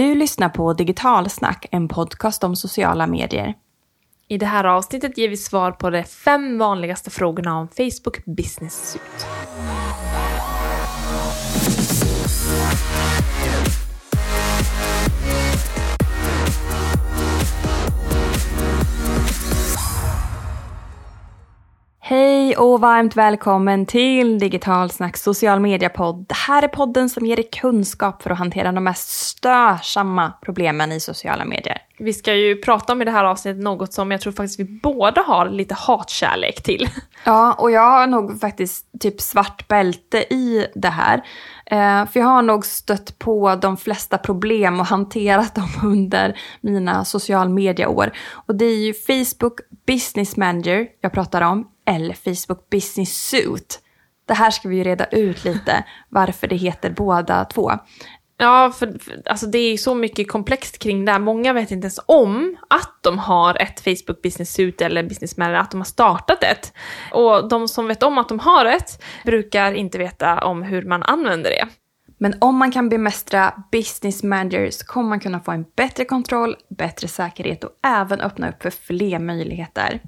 Du lyssnar på Digitalsnack, en podcast om sociala medier. I det här avsnittet ger vi svar på de fem vanligaste frågorna om Facebook Business Suite. Hej och varmt välkommen till Digitalsnack social media-podd. Det här är podden som ger dig kunskap för att hantera de mest störsamma problemen i sociala medier. Vi ska ju prata om i det här avsnittet något som jag tror faktiskt vi båda har lite hatkärlek till. Ja, och jag har nog faktiskt typ svart bälte i det här. Eh, för jag har nog stött på de flesta problem och hanterat dem under mina social media-år. Och det är ju Facebook Business Manager jag pratar om, eller Facebook Business Suite. Det här ska vi ju reda ut lite, varför det heter båda två. Ja, för, för alltså det är så mycket komplext kring det här. Många vet inte ens om att de har ett Facebook Business Suite eller Business Manager, att de har startat ett. Och de som vet om att de har ett brukar inte veta om hur man använder det. Men om man kan bemästra business managers så kommer man kunna få en bättre kontroll, bättre säkerhet och även öppna upp för fler möjligheter.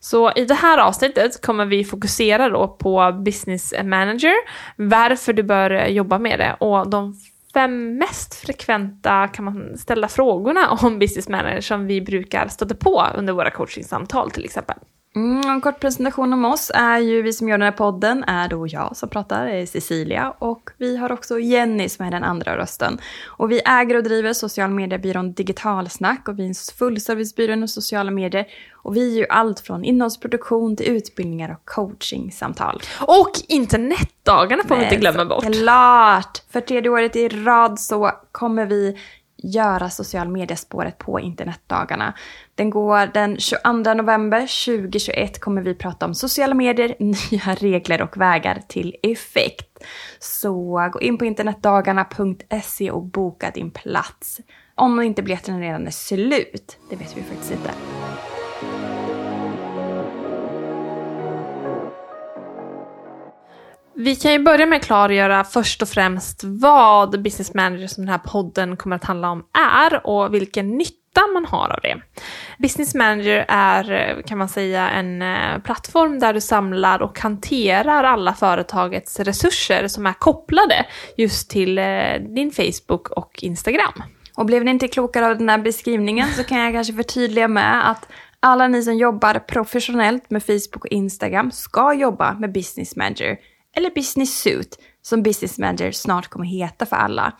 Så i det här avsnittet kommer vi fokusera då på business manager, varför du bör eh, jobba med det och de fem mest frekventa kan man ställa frågorna om business manager som vi brukar stöta på under våra coachingsamtal till exempel. Mm, en kort presentation om oss är ju vi som gör den här podden är då jag som pratar, är Cecilia och vi har också Jenny som är den andra rösten. Och vi äger och driver social mediebyrån Digitalsnack och vi är en fullservicebyrå inom sociala medier och vi är ju allt från innehållsproduktion till utbildningar och coachingsamtal. Och internetdagarna får vi inte glömma bort. Klart! För tredje året i rad så kommer vi göra social mediespåret på internetdagarna. Den går den 22 november 2021 kommer vi prata om sociala medier, nya regler och vägar till effekt. Så gå in på internetdagarna.se och boka din plats. Om inte biljetterna redan är slut, det vet vi faktiskt inte. Vi kan ju börja med att klargöra först och främst vad Business Manager som den här podden kommer att handla om är och vilken nytta man har av det. Business Manager är, kan man säga, en eh, plattform där du samlar och hanterar alla företagets resurser som är kopplade just till eh, din Facebook och Instagram. Och blev ni inte klokare av den här beskrivningen så kan jag kanske förtydliga med att alla ni som jobbar professionellt med Facebook och Instagram ska jobba med Business Manager eller Business Suit som Business Manager snart kommer heta för alla.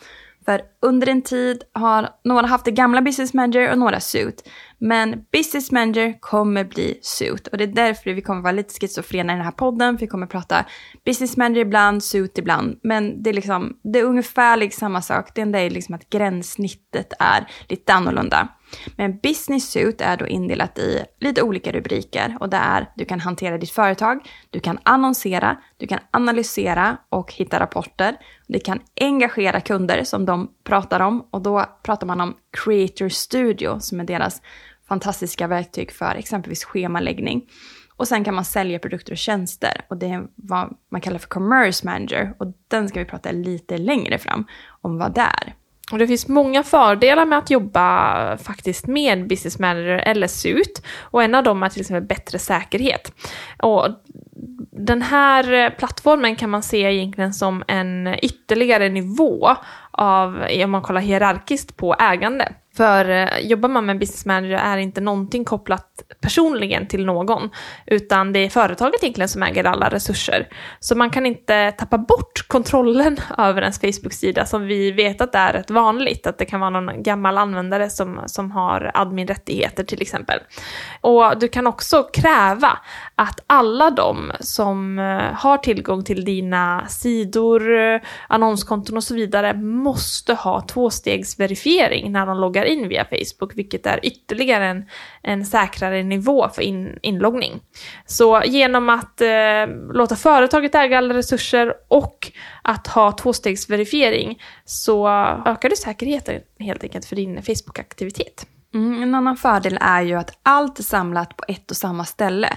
För under en tid har några haft det gamla Business Manager och några Suit. Men Business Manager kommer bli Suit och det är därför vi kommer vara lite schizofrena i den här podden. För vi kommer prata Business Manager ibland, Suit ibland. Men det är liksom, det är ungefär samma sak. Det enda är liksom att gränssnittet är lite annorlunda. Men business suit är då indelat i lite olika rubriker och det är du kan hantera ditt företag, du kan annonsera, du kan analysera och hitta rapporter. Du kan engagera kunder som de pratar om och då pratar man om Creator Studio som är deras fantastiska verktyg för exempelvis schemaläggning. Och sen kan man sälja produkter och tjänster och det är vad man kallar för commerce manager och den ska vi prata lite längre fram om vad det är. Och det finns många fördelar med att jobba faktiskt med Business Manager eller SUT. Och en av dem är till exempel bättre säkerhet. Och den här plattformen kan man se egentligen som en ytterligare nivå av, om man kollar hierarkiskt på ägande. För eh, jobbar man med business manager är inte någonting kopplat personligen till någon, utan det är företaget egentligen som äger alla resurser. Så man kan inte tappa bort kontrollen över ens Facebook-sida som vi vet att det är rätt vanligt, att det kan vara någon gammal användare som, som har admin-rättigheter till exempel. Och du kan också kräva att alla de som eh, har tillgång till dina sidor, annonskonton och så vidare måste ha tvåstegsverifiering när de loggar in via Facebook, vilket är ytterligare en, en säkrare nivå för in, inloggning. Så genom att eh, låta företaget äga alla resurser och att ha tvåstegsverifiering så ökar du säkerheten helt enkelt för din Facebook-aktivitet. Mm, en annan fördel är ju att allt är samlat på ett och samma ställe.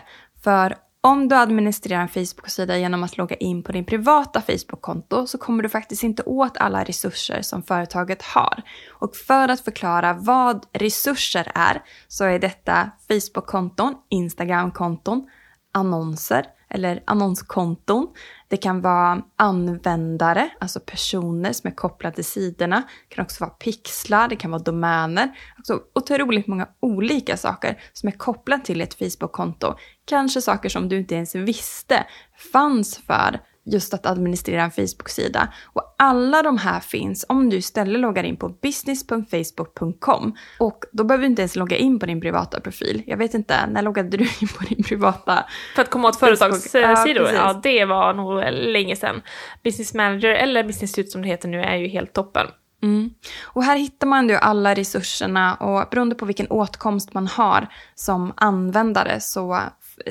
För om du administrerar en Facebook-sida genom att logga in på din privata Facebook-konto så kommer du faktiskt inte åt alla resurser som företaget har. Och för att förklara vad resurser är så är detta Facebook-konton, Instagram-konton, annonser eller annonskonton. Det kan vara användare, alltså personer som är kopplade till sidorna. Det kan också vara pixlar, det kan vara domäner. Alltså otroligt många olika saker som är kopplade till ett Facebook-konto. Kanske saker som du inte ens visste fanns för just att administrera en Facebook-sida. Och alla de här finns om du istället loggar in på business.facebook.com. Och då behöver du inte ens logga in på din privata profil. Jag vet inte, när loggade du in på din privata? För att komma åt företagssidor? Ja, ja, det var nog länge sedan. Business Manager, eller Business Suite som det heter nu, är ju helt toppen. Mm. Och här hittar man ju alla resurserna och beroende på vilken åtkomst man har som användare så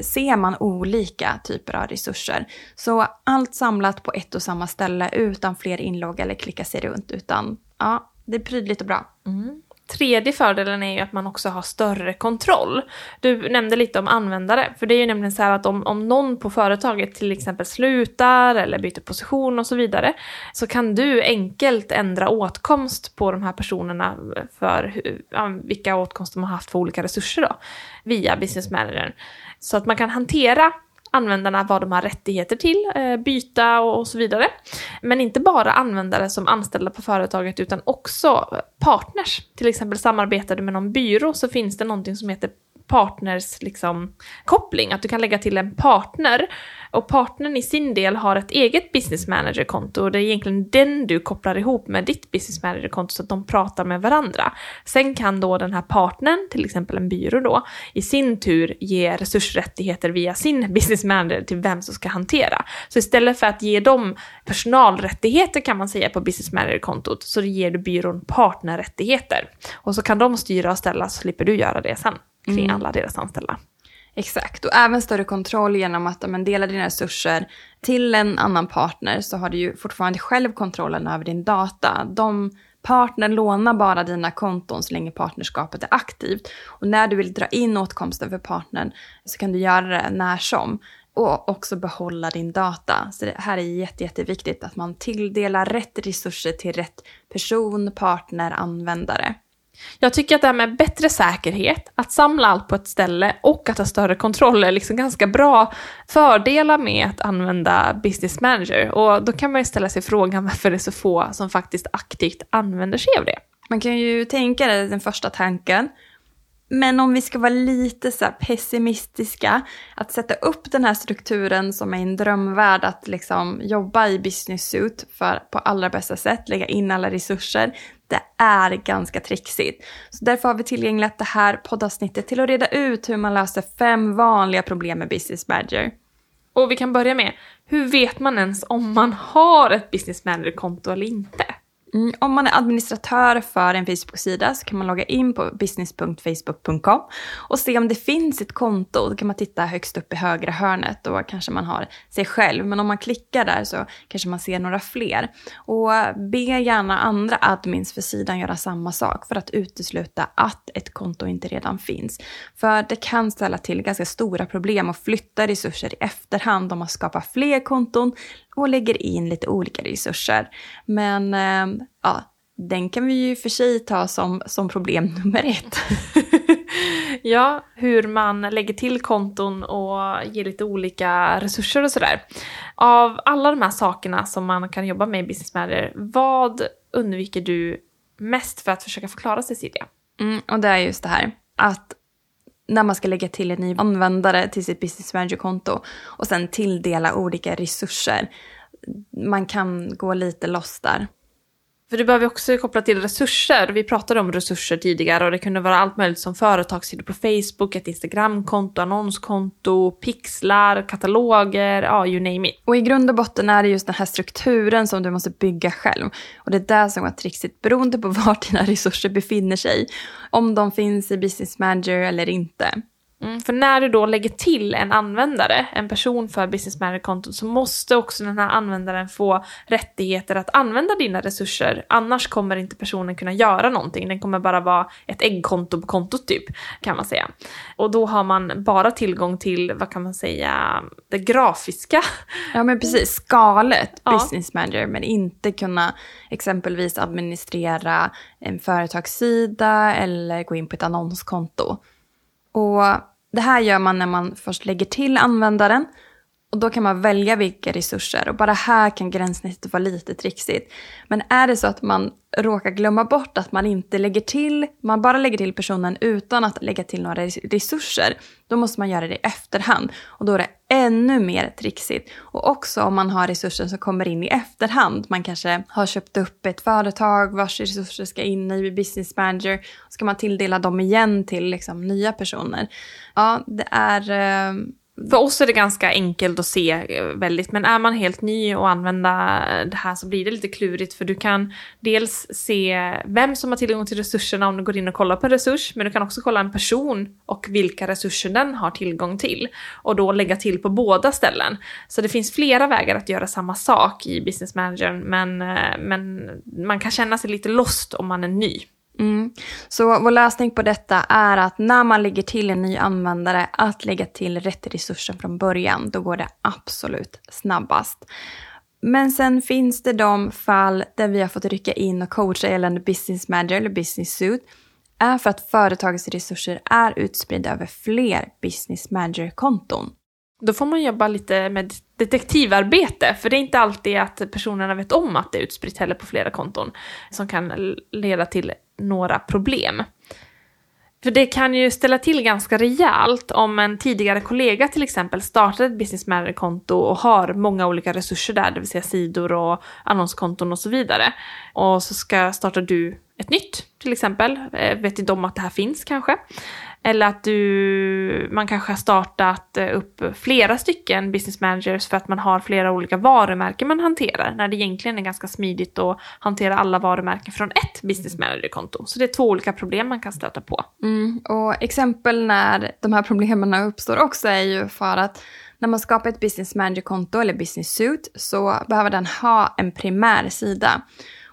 ser man olika typer av resurser. Så allt samlat på ett och samma ställe utan fler inlogg eller klicka sig runt utan ja, det är prydligt och bra. Mm. Tredje fördelen är ju att man också har större kontroll. Du nämnde lite om användare, för det är ju nämligen så här att om, om någon på företaget till exempel slutar eller byter position och så vidare, så kan du enkelt ändra åtkomst på de här personerna för hur, vilka åtkomst de har haft för olika resurser då, via business managern. Så att man kan hantera användarna vad de har rättigheter till, eh, byta och så vidare. Men inte bara användare som anställda på företaget utan också partners. Till exempel samarbetar du med någon byrå så finns det någonting som heter partners liksom, koppling, att du kan lägga till en partner och partnern i sin del har ett eget business manager-konto och det är egentligen den du kopplar ihop med ditt business manager-konto så att de pratar med varandra. Sen kan då den här partnern, till exempel en byrå då, i sin tur ge resursrättigheter via sin business manager till vem som ska hantera. Så istället för att ge dem personalrättigheter kan man säga på business manager-kontot så ger du byrån partnerrättigheter. Och så kan de styra och ställa så slipper du göra det sen kring mm. alla deras anställda. Exakt, och även större kontroll genom att men, dela dina resurser till en annan partner så har du ju fortfarande själv kontrollen över din data. De partner lånar bara dina konton så länge partnerskapet är aktivt. Och när du vill dra in åtkomsten för partnern så kan du göra det när som. Och också behålla din data. Så det här är jätte, jätteviktigt att man tilldelar rätt resurser till rätt person, partner, användare. Jag tycker att det här med bättre säkerhet, att samla allt på ett ställe och att ha större kontroll är liksom ganska bra fördelar med att använda Business Manager. Och då kan man ju ställa sig frågan varför det är så få som faktiskt aktivt använder sig av det. Man kan ju tänka det, den första tanken. Men om vi ska vara lite så pessimistiska, att sätta upp den här strukturen som är en drömvärld att liksom jobba i business suit för på allra bästa sätt, lägga in alla resurser, det är ganska trixigt. Så därför har vi tillgängligt det här poddavsnittet till att reda ut hur man löser fem vanliga problem med Business Manager. Och vi kan börja med, hur vet man ens om man har ett Business Manager-konto eller inte? Mm, om man är administratör för en Facebook-sida så kan man logga in på business.facebook.com och se om det finns ett konto. Då kan man titta högst upp i högra hörnet Då kanske man har sig själv. Men om man klickar där så kanske man ser några fler. Och be gärna andra admins för sidan göra samma sak för att utesluta att ett konto inte redan finns. För det kan ställa till ganska stora problem att flytta resurser i efterhand om man skapar fler konton och lägger in lite olika resurser. Men eh, ja, den kan vi ju för sig ta som, som problem nummer ett. ja, hur man lägger till konton och ger lite olika resurser och sådär. Av alla de här sakerna som man kan jobba med i Business Manager, vad undviker du mest för att försöka förklara Cecilia? Mm, och det är just det här att när man ska lägga till en ny användare till sitt business manager-konto och sen tilldela olika resurser. Man kan gå lite loss där. För det behöver också koppla till resurser. Vi pratade om resurser tidigare och det kunde vara allt möjligt som företagssidor på Facebook, ett Instagramkonto, annonskonto, pixlar, kataloger, ja you name it. Och i grund och botten är det just den här strukturen som du måste bygga själv. Och det är där som är trixigt beroende på var dina resurser befinner sig. Om de finns i Business Manager eller inte. Mm, för när du då lägger till en användare, en person för Business Manager-kontot, så måste också den här användaren få rättigheter att använda dina resurser. Annars kommer inte personen kunna göra någonting. Den kommer bara vara ett äggkonto på kontot typ, kan man säga. Och då har man bara tillgång till, vad kan man säga, det grafiska. Ja men precis, skalet ja. Business Manager, men inte kunna exempelvis administrera en företagssida eller gå in på ett annonskonto. Och det här gör man när man först lägger till användaren och då kan man välja vilka resurser och bara här kan gränssnittet vara lite trixigt. Men är det så att man råkar glömma bort att man inte lägger till, man bara lägger till personen utan att lägga till några resurser, då måste man göra det i efterhand. Och då är det ännu mer trixigt. Och också om man har resurser som kommer in i efterhand, man kanske har köpt upp ett företag vars resurser ska in i Business Manager, ska man tilldela dem igen till liksom, nya personer. Ja, det är eh, för oss är det ganska enkelt att se eh, väldigt, men är man helt ny och använda eh, det här så blir det lite klurigt för du kan dels se vem som har tillgång till resurserna om du går in och kollar på en resurs, men du kan också kolla en person och vilka resurser den har tillgång till och då lägga till på båda ställen. Så det finns flera vägar att göra samma sak i Business Manager, men, eh, men man kan känna sig lite lost om man är ny. Mm. Så vår lösning på detta är att när man lägger till en ny användare, att lägga till rätt resurser från början. Då går det absolut snabbast. Men sen finns det de fall där vi har fått rycka in och coacha gällande business manager eller business suit är för att företagets resurser är utspridda över fler business manager-konton. Då får man jobba lite med detektivarbete, för det är inte alltid att personerna vet om att det är utspritt heller på flera konton, som kan leda till några problem. För det kan ju ställa till ganska rejält om en tidigare kollega till exempel startar ett business manager-konto och har många olika resurser där, det vill säga sidor och annonskonton och så vidare. Och så ska starta du ett nytt till exempel, eh, vet inte om att det här finns kanske. Eller att du, man kanske har startat eh, upp flera stycken business managers för att man har flera olika varumärken man hanterar. När det egentligen är ganska smidigt att hantera alla varumärken från ett business manager-konto. Så det är två olika problem man kan stöta på. Mm, och exempel när de här problemen uppstår också är ju för att när man skapar ett business manager-konto eller business suit så behöver den ha en primär sida.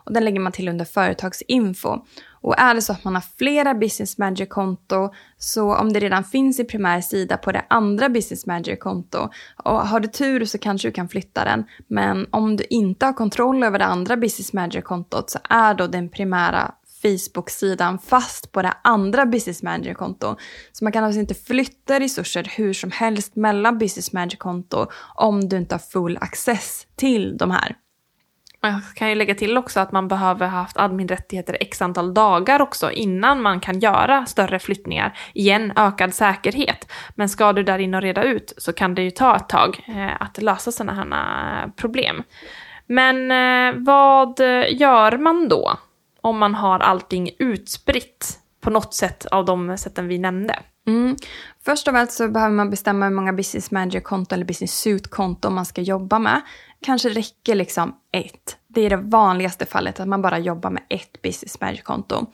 Och den lägger man till under företagsinfo. Och är det så att man har flera business manager-konto, så om det redan finns i primär sida på det andra business manager-konto, och har du tur så kanske du kan flytta den. Men om du inte har kontroll över det andra business manager-kontot så är då den primära Facebook-sidan fast på det andra business manager-konto. Så man kan alltså inte flytta resurser hur som helst mellan business manager-konto om du inte har full access till de här. Jag kan ju lägga till också att man behöver ha haft adminrättigheter x antal dagar också innan man kan göra större flyttningar. Igen, ökad säkerhet. Men ska du där in och reda ut så kan det ju ta ett tag eh, att lösa sådana här eh, problem. Men eh, vad gör man då om man har allting utspritt på något sätt av de sätten vi nämnde? Mm. Först av allt så behöver man bestämma hur många business manager-konto eller business suit-konto man ska jobba med. Kanske räcker liksom ett. Det är det vanligaste fallet, att man bara jobbar med ett business manager-konto.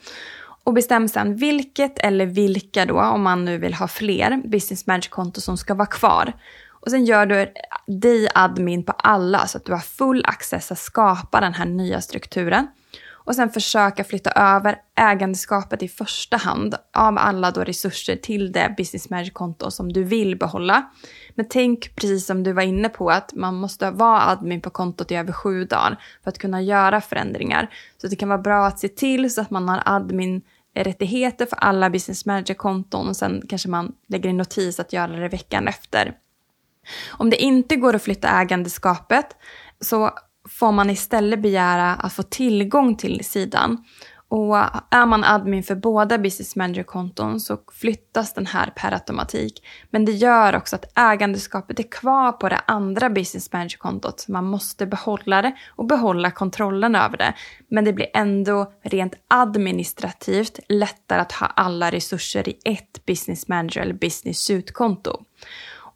Och bestäm sen vilket eller vilka då, om man nu vill ha fler business manager-konto som ska vara kvar. Och sen gör du dig admin på alla så att du har full access att skapa den här nya strukturen och sen försöka flytta över ägandeskapet i första hand av alla då resurser till det business manager-konto som du vill behålla. Men tänk precis som du var inne på att man måste vara admin på kontot i över sju dagar för att kunna göra förändringar. Så det kan vara bra att se till så att man har admin rättigheter för alla business manager-konton och sen kanske man lägger en notis att göra det veckan efter. Om det inte går att flytta ägandeskapet så får man istället begära att få tillgång till sidan. Och är man admin för båda business manager-konton så flyttas den här per automatik. Men det gör också att ägandeskapet är kvar på det andra business manager-kontot. Så man måste behålla det och behålla kontrollen över det. Men det blir ändå rent administrativt lättare att ha alla resurser i ett business manager eller business suit-konto.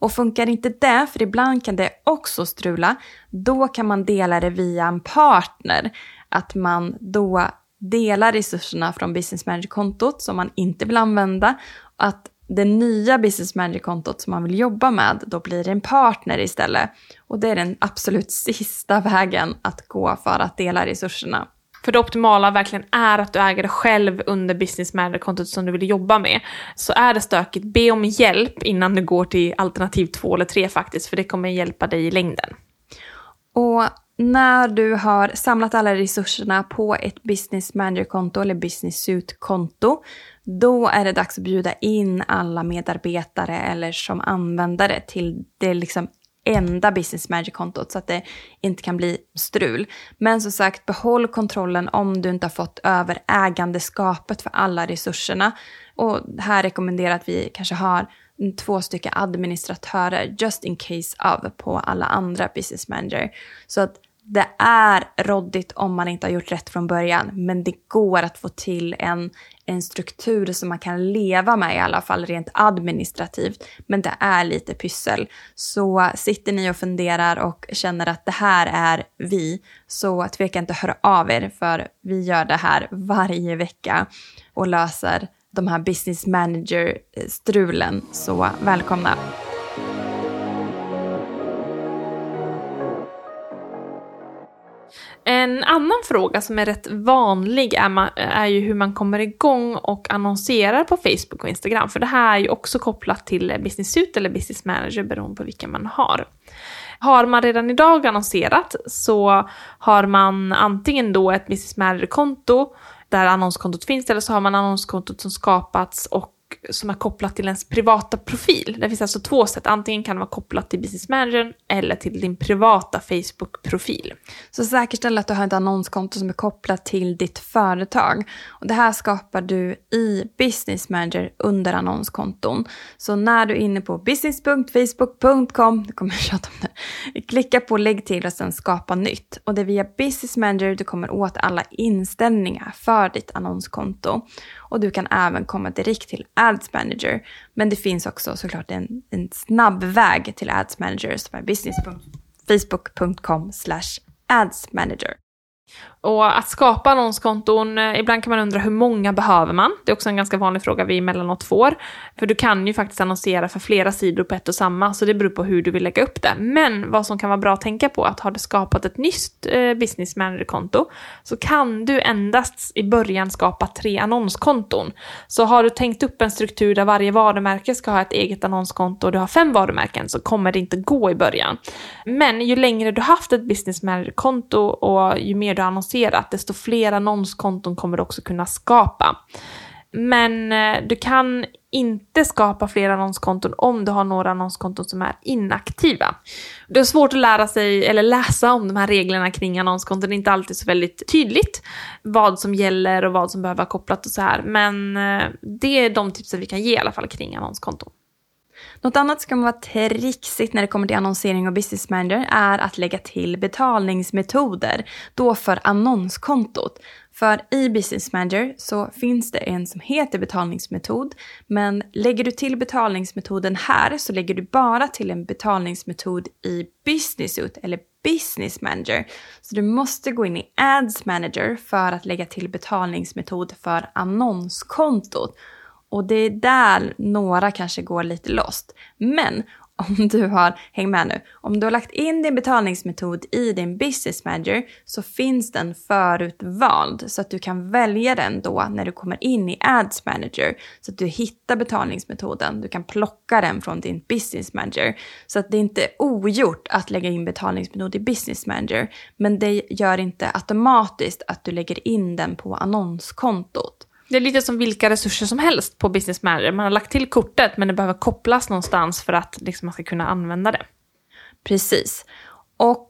Och funkar inte det, för ibland kan det också strula, då kan man dela det via en partner. Att man då delar resurserna från business manager-kontot som man inte vill använda. Att det nya business manager-kontot som man vill jobba med, då blir det en partner istället. Och det är den absolut sista vägen att gå för att dela resurserna. För det optimala verkligen är att du äger det själv under business manager-kontot som du vill jobba med. Så är det stökigt, be om hjälp innan du går till alternativ två eller tre faktiskt, för det kommer hjälpa dig i längden. Och när du har samlat alla resurserna på ett business manager-konto eller business suit-konto, då är det dags att bjuda in alla medarbetare eller som användare till det liksom enda business manager-kontot så att det inte kan bli strul. Men som sagt, behåll kontrollen om du inte har fått över ägandeskapet för alla resurserna. Och här rekommenderar att vi kanske har två stycken administratörer just in case of på alla andra business manager. Så att det är råddigt om man inte har gjort rätt från början, men det går att få till en, en struktur som man kan leva med i alla fall rent administrativt. Men det är lite pyssel. Så sitter ni och funderar och känner att det här är vi, så tveka inte att höra av er, för vi gör det här varje vecka och löser de här business manager-strulen. Så välkomna! En annan fråga som är rätt vanlig är, man, är ju hur man kommer igång och annonserar på Facebook och Instagram. För det här är ju också kopplat till Business suit eller Business Manager beroende på vilken man har. Har man redan idag annonserat så har man antingen då ett Business Manager-konto där annonskontot finns eller så har man annonskontot som skapats och som är kopplat till ens privata profil. Det finns alltså två sätt. Antingen kan det vara kopplat till Business Managern eller till din privata Facebook-profil. Så säkerställ att du har ett annonskonto som är kopplat till ditt företag. Och det här skapar du i Business Manager under annonskonton. Så när du är inne på business.facebook.com, nu kommer jag tjata om det, klicka på lägg till och sen skapa nytt. Och det är via Business Manager du kommer åt alla inställningar för ditt annonskonto. Och du kan även komma direkt till Ads Manager. Men det finns också såklart en, en snabb väg till Ads Manager som är business.facebook.com adsmanager. Och att skapa annonskonton, eh, ibland kan man undra hur många behöver man? Det är också en ganska vanlig fråga vi emellanåt får. För du kan ju faktiskt annonsera för flera sidor på ett och samma, så det beror på hur du vill lägga upp det. Men vad som kan vara bra att tänka på, att har du skapat ett nytt eh, business manager-konto, så kan du endast i början skapa tre annonskonton. Så har du tänkt upp en struktur där varje varumärke ska ha ett eget annonskonto och du har fem varumärken, så kommer det inte gå i början. Men ju längre du haft ett business manager-konto och ju mer du har annonserat, desto fler annonskonton kommer du också kunna skapa. Men eh, du kan inte skapa fler annonskonton om du har några annonskonton som är inaktiva. Det är svårt att lära sig eller läsa om de här reglerna kring annonskonton. Det är inte alltid så väldigt tydligt vad som gäller och vad som behöver vara kopplat och så här. Men eh, det är de tipsen vi kan ge i alla fall kring annonskonton. Något annat som kan vara trixigt när det kommer till annonsering och business manager är att lägga till betalningsmetoder, då för annonskontot. För i Business Manager så finns det en som heter betalningsmetod, men lägger du till betalningsmetoden här så lägger du bara till en betalningsmetod i Business Suit eller Business Manager. Så du måste gå in i Ads Manager för att lägga till betalningsmetod för annonskontot. Och det är där några kanske går lite lost. Men om du har, häng med nu, om du har lagt in din betalningsmetod i din business manager så finns den förutvald så att du kan välja den då när du kommer in i ads manager så att du hittar betalningsmetoden. Du kan plocka den från din business manager så att det inte är ogjort att lägga in betalningsmetod i business manager men det gör inte automatiskt att du lägger in den på annonskontot. Det är lite som vilka resurser som helst på Business Manager. Man har lagt till kortet men det behöver kopplas någonstans för att liksom, man ska kunna använda det. Precis. Och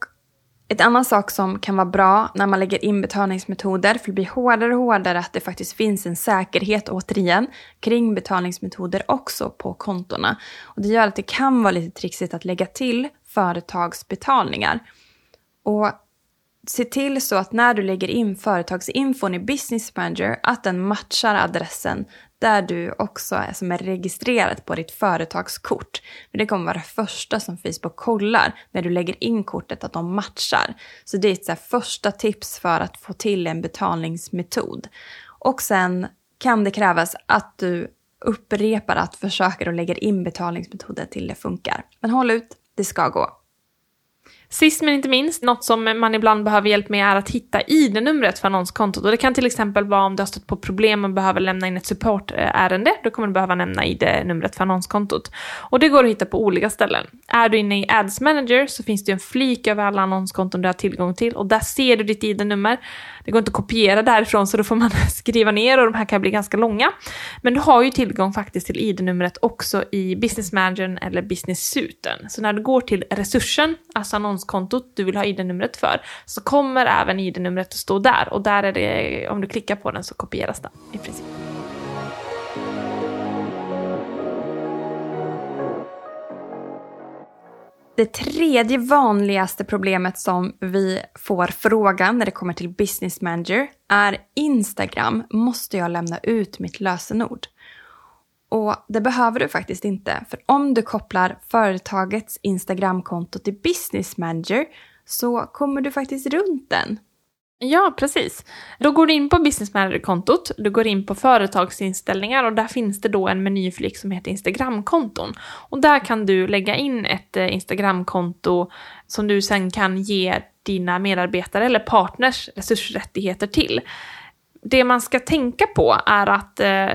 ett annan sak som kan vara bra när man lägger in betalningsmetoder, för det blir hårdare och hårdare att det faktiskt finns en säkerhet återigen kring betalningsmetoder också på kontona. Och det gör att det kan vara lite trixigt att lägga till företagsbetalningar. Och se till så att när du lägger in företagsinfon i Business Manager att den matchar adressen där du också är som är registrerat på ditt företagskort. För det kommer vara det första som Facebook kollar när du lägger in kortet att de matchar. Så det är ett så första tips för att få till en betalningsmetod. Och sen kan det krävas att du upprepar att försöker och lägger in betalningsmetoder till det funkar. Men håll ut, det ska gå. Sist men inte minst, något som man ibland behöver hjälp med är att hitta ID-numret för annonskontot. Och det kan till exempel vara om du har stött på problem och behöver lämna in ett supportärende. Då kommer du behöva nämna ID-numret för annonskontot. Och det går att hitta på olika ställen. Är du inne i Ads Manager så finns det en flik över alla annonskonton du har tillgång till och där ser du ditt ID-nummer. Det går inte att kopiera därifrån så då får man skriva ner och de här kan bli ganska långa. Men du har ju tillgång faktiskt till ID-numret också i Business Managern eller Business Suiten. Så när du går till resursen, alltså annonskontot du vill ha ID-numret för, så kommer även ID-numret att stå där och där är det, om du klickar på den så kopieras den i princip. Det tredje vanligaste problemet som vi får frågan när det kommer till Business Manager är Instagram, måste jag lämna ut mitt lösenord? Och det behöver du faktiskt inte, för om du kopplar företagets Instagramkonto till Business Manager så kommer du faktiskt runt den. Ja, precis. Då går du in på Business Manager-kontot, du går in på företagsinställningar och där finns det då en menyflik som heter Instagramkonton. Och där kan du lägga in ett eh, Instagramkonto som du sen kan ge dina medarbetare eller partners resursrättigheter till det man ska tänka på är att eh,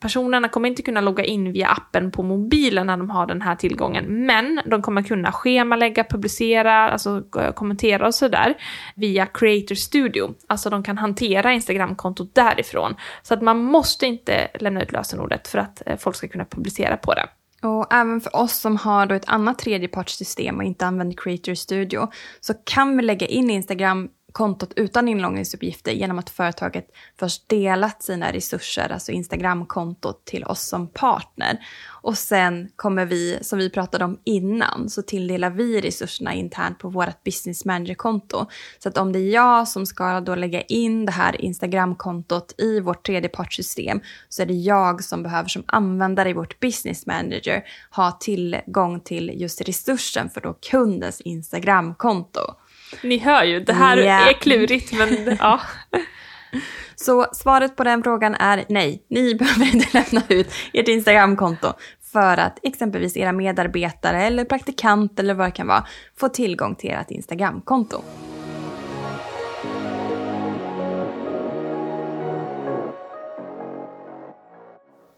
personerna kommer inte kunna logga in via appen på mobilen när de har den här tillgången, men de kommer kunna schemalägga, publicera, alltså eh, kommentera och sådär via Creator Studio. Alltså de kan hantera Instagramkontot därifrån. Så att man måste inte lämna ut lösenordet för att eh, folk ska kunna publicera på det. Och även för oss som har då ett annat tredjepartssystem och inte använder Creator Studio så kan vi lägga in Instagram kontot utan inloggningsuppgifter genom att företaget först delat sina resurser, alltså Instagramkontot, till oss som partner. Och sen kommer vi, som vi pratade om innan, så tilldelar vi resurserna internt på vårt business manager-konto. Så att om det är jag som ska då lägga in det här Instagramkontot i vårt tredjepartssystem så är det jag som behöver som användare i vårt business manager ha tillgång till just resursen för då kundens Instagramkonto. Ni hör ju, det här yeah. är klurigt men ja. Så svaret på den frågan är nej. Ni behöver inte lämna ut ert Instagramkonto för att exempelvis era medarbetare eller praktikant eller vad det kan vara får tillgång till ert Instagramkonto.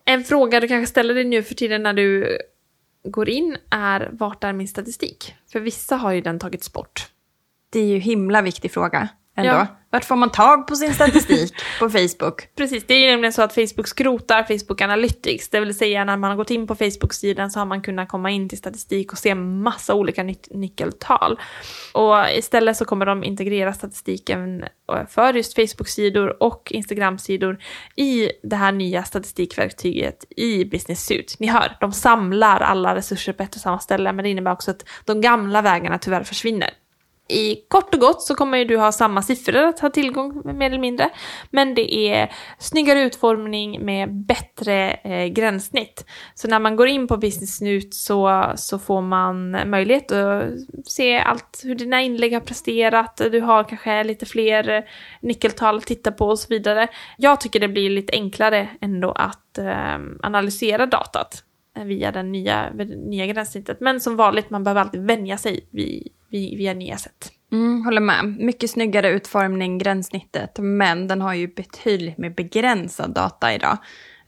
En fråga du kanske ställer dig nu för tiden när du går in är vart är min statistik? För vissa har ju den tagits bort. Det är ju himla viktig fråga ändå. Ja. Vart får man tag på sin statistik på Facebook? Precis, det är ju nämligen så att Facebook skrotar Facebook Analytics. Det vill säga när man har gått in på Facebook-sidan så har man kunnat komma in till statistik och se massa olika ny nyckeltal. Och istället så kommer de integrera statistiken för just Facebook-sidor och Instagram-sidor i det här nya statistikverktyget i Business Suite. Ni hör, de samlar alla resurser på ett och samma ställe men det innebär också att de gamla vägarna tyvärr försvinner i kort och gott så kommer ju du ha samma siffror att ha tillgång mer eller mindre. Men det är snyggare utformning med bättre eh, gränssnitt. Så när man går in på Business Newt så, så får man möjlighet att se allt, hur dina inlägg har presterat. Du har kanske lite fler eh, nyckeltal att titta på och så vidare. Jag tycker det blir lite enklare ändå att eh, analysera datat Eh, via det nya, nya gränssnittet. Men som vanligt, man behöver alltid vänja sig vid via nya sätt. Mm, håller med. Mycket snyggare utformning, gränssnittet. Men den har ju betydligt mer begränsad data idag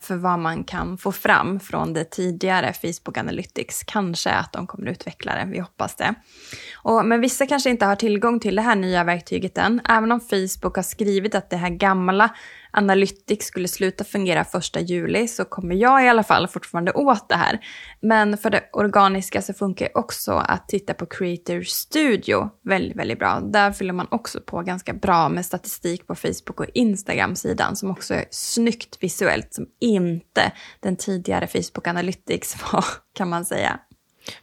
för vad man kan få fram från det tidigare Facebook Analytics. Kanske att de kommer utveckla det, vi hoppas det. Och, men vissa kanske inte har tillgång till det här nya verktyget än. Även om Facebook har skrivit att det här gamla Analytics skulle sluta fungera första juli så kommer jag i alla fall fortfarande åt det här. Men för det organiska så funkar också att titta på Creator Studio väldigt, väldigt bra. Där fyller man också på ganska bra med statistik på Facebook och Instagram-sidan som också är snyggt visuellt som inte den tidigare Facebook Analytics var kan man säga.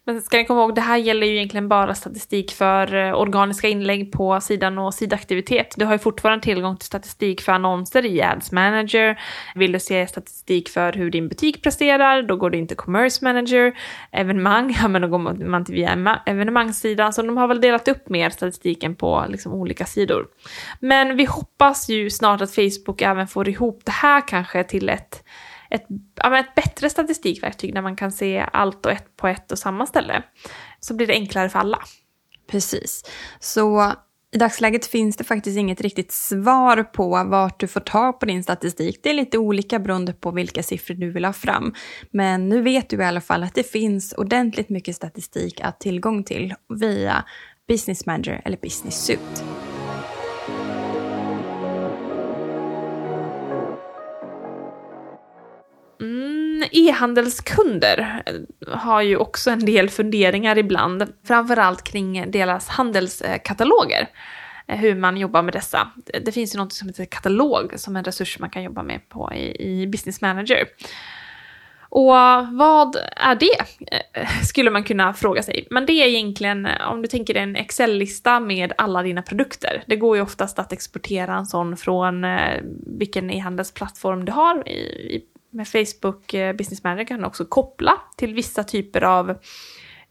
Men ska ni komma ihåg, det här gäller ju egentligen bara statistik för eh, organiska inlägg på sidan och sidaktivitet. Du har ju fortfarande tillgång till statistik för annonser i Ads Manager. Vill du se statistik för hur din butik presterar, då går du in till Commerce Manager. Evenemang, ja men då går man till via evenemangssidan. Så de har väl delat upp mer statistiken på liksom olika sidor. Men vi hoppas ju snart att Facebook även får ihop det här kanske till ett ett, ja, ett bättre statistikverktyg när man kan se allt och ett på ett och samma ställe. Så blir det enklare för alla. Precis. Så i dagsläget finns det faktiskt inget riktigt svar på vart du får tag på din statistik. Det är lite olika beroende på vilka siffror du vill ha fram. Men nu vet du i alla fall att det finns ordentligt mycket statistik att tillgång till via Business Manager eller Business Suite. E-handelskunder eh, har ju också en del funderingar ibland, framförallt kring deras handelskataloger. Eh, hur man jobbar med dessa. Det finns ju något som heter katalog som en resurs man kan jobba med på i, i Business Manager. Och vad är det? Eh, skulle man kunna fråga sig. Men det är egentligen, om du tänker dig en Excel-lista med alla dina produkter. Det går ju oftast att exportera en sån från vilken e-handelsplattform du har. I, med Facebook eh, Business Manager kan du också koppla till vissa typer av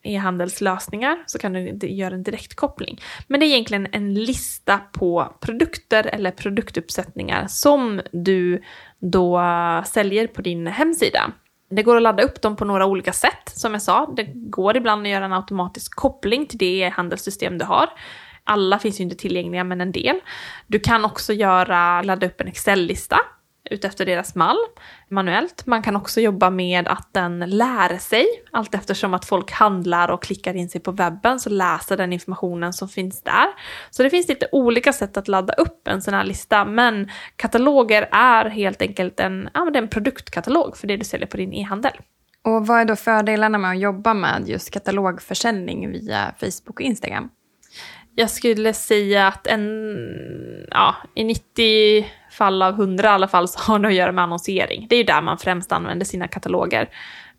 e-handelslösningar så kan du göra en direktkoppling. Men det är egentligen en lista på produkter eller produktuppsättningar som du då säljer på din hemsida. Det går att ladda upp dem på några olika sätt, som jag sa. Det går ibland att göra en automatisk koppling till det e-handelssystem du har. Alla finns ju inte tillgängliga, men en del. Du kan också göra, ladda upp en Excel-lista utefter deras mall manuellt. Man kan också jobba med att den lär sig, allt eftersom att folk handlar och klickar in sig på webben så läser den informationen som finns där. Så det finns lite olika sätt att ladda upp en sån här lista, men kataloger är helt enkelt en, ja, en produktkatalog för det du säljer på din e-handel. Och vad är då fördelarna med att jobba med just katalogförsäljning via Facebook och Instagram? Jag skulle säga att en, ja, i 90 fall av 100 i alla fall så har det att göra med annonsering. Det är ju där man främst använder sina kataloger.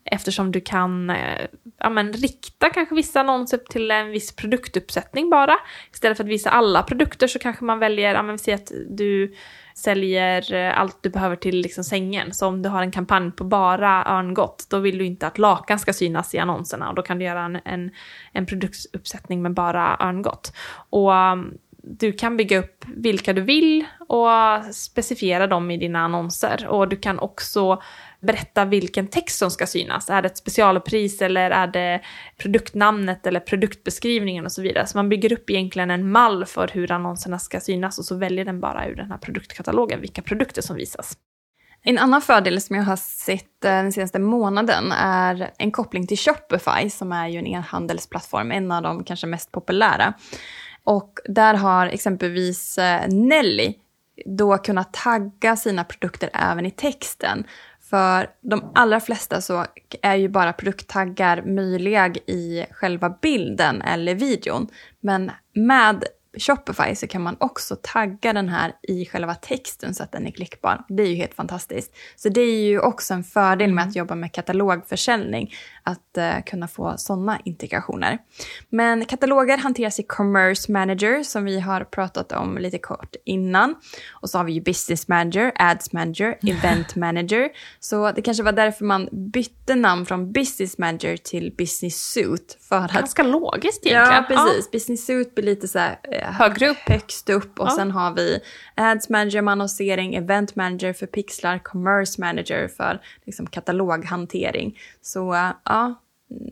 Eftersom du kan eh, ja, men, rikta kanske vissa annonser till en viss produktuppsättning bara. Istället för att visa alla produkter så kanske man väljer, ja, men vi säger att du säljer eh, allt du behöver till liksom sängen. Så om du har en kampanj på bara örngott, då vill du inte att lakan ska synas i annonserna. Och då kan du göra en, en, en produktuppsättning med bara örngott. Och um, du kan bygga upp vilka du vill och specifiera dem i dina annonser. Och du kan också berätta vilken text som ska synas. Är det ett specialpris eller är det produktnamnet eller produktbeskrivningen och så vidare. Så man bygger upp egentligen en mall för hur annonserna ska synas och så väljer den bara ur den här produktkatalogen vilka produkter som visas. En annan fördel som jag har sett eh, den senaste månaden är en koppling till Shopify som är ju en e-handelsplattform, en av de kanske mest populära. Och där har exempelvis eh, Nelly då kunnat tagga sina produkter även i texten. För de allra flesta så är ju bara produkttaggar möjliga i själva bilden eller videon. Men med Shopify så kan man också tagga den här i själva texten så att den är klickbar. Det är ju helt fantastiskt. Så det är ju också en fördel med att jobba med katalogförsäljning, att uh, kunna få sådana integrationer. Men kataloger hanteras i Commerce Manager som vi har pratat om lite kort innan. Och så har vi ju Business Manager, Ads Manager, Event Manager. Så det kanske var därför man bytte namn från Business Manager till Business Suite. För att... Ganska logiskt egentligen. Ja, precis. Ja. Business Suite blir lite så här högre upp. högst upp och ja. sen har vi Ads Manager med annonsering, Event Manager för pixlar, Commerce Manager för liksom, kataloghantering. Så ja,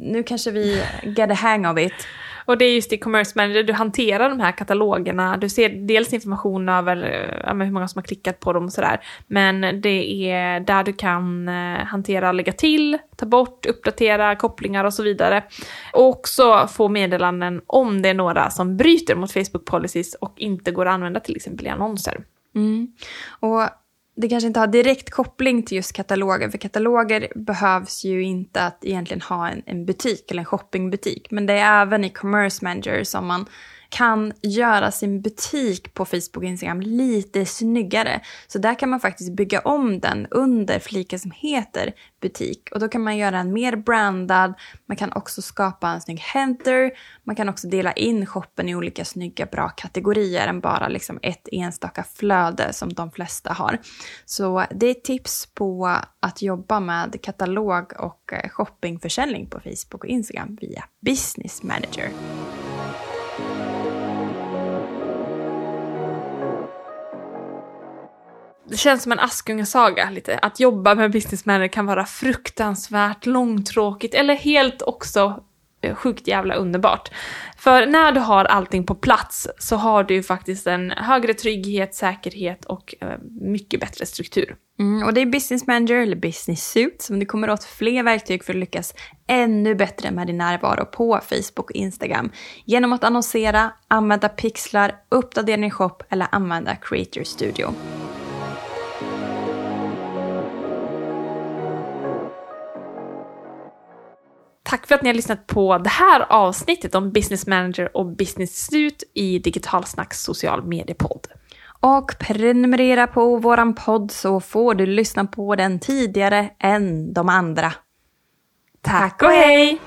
nu kanske vi get a hang of it. Och det är just i Commerce Manager, du hanterar de här katalogerna, du ser dels information över ja, hur många som har klickat på dem och sådär, men det är där du kan eh, hantera, lägga till, ta bort, uppdatera kopplingar och så vidare. Och också få meddelanden om det är några som bryter mot Facebook policies och inte går att använda till exempel i annonser. Mm. Och det kanske inte har direkt koppling till just kataloger, för kataloger behövs ju inte att egentligen ha en, en butik eller en shoppingbutik. Men det är även i Commerce Manager som man kan göra sin butik på Facebook och Instagram lite snyggare. Så där kan man faktiskt bygga om den under fliken som heter butik. Och då kan man göra den mer brandad, man kan också skapa en snygg header, man kan också dela in shoppen i olika snygga bra kategorier än bara liksom ett enstaka flöde som de flesta har. Så det är tips på att jobba med katalog och eh, shoppingförsäljning på Facebook och Instagram via Business Manager. Det känns som en Askungesaga lite. Att jobba med business manager kan vara fruktansvärt långtråkigt eller helt också eh, sjukt jävla underbart. För när du har allting på plats så har du ju faktiskt en högre trygghet, säkerhet och eh, mycket bättre struktur. Mm, och det är business manager eller business suit som du kommer åt fler verktyg för att lyckas ännu bättre med din närvaro på Facebook och Instagram. Genom att annonsera, använda pixlar, uppdatera din shop eller använda Creator Studio. Tack för att ni har lyssnat på det här avsnittet om Business Manager och Business Suit i Digitalsnacks social mediepodd. Och prenumerera på våran podd så får du lyssna på den tidigare än de andra. Tack och hej!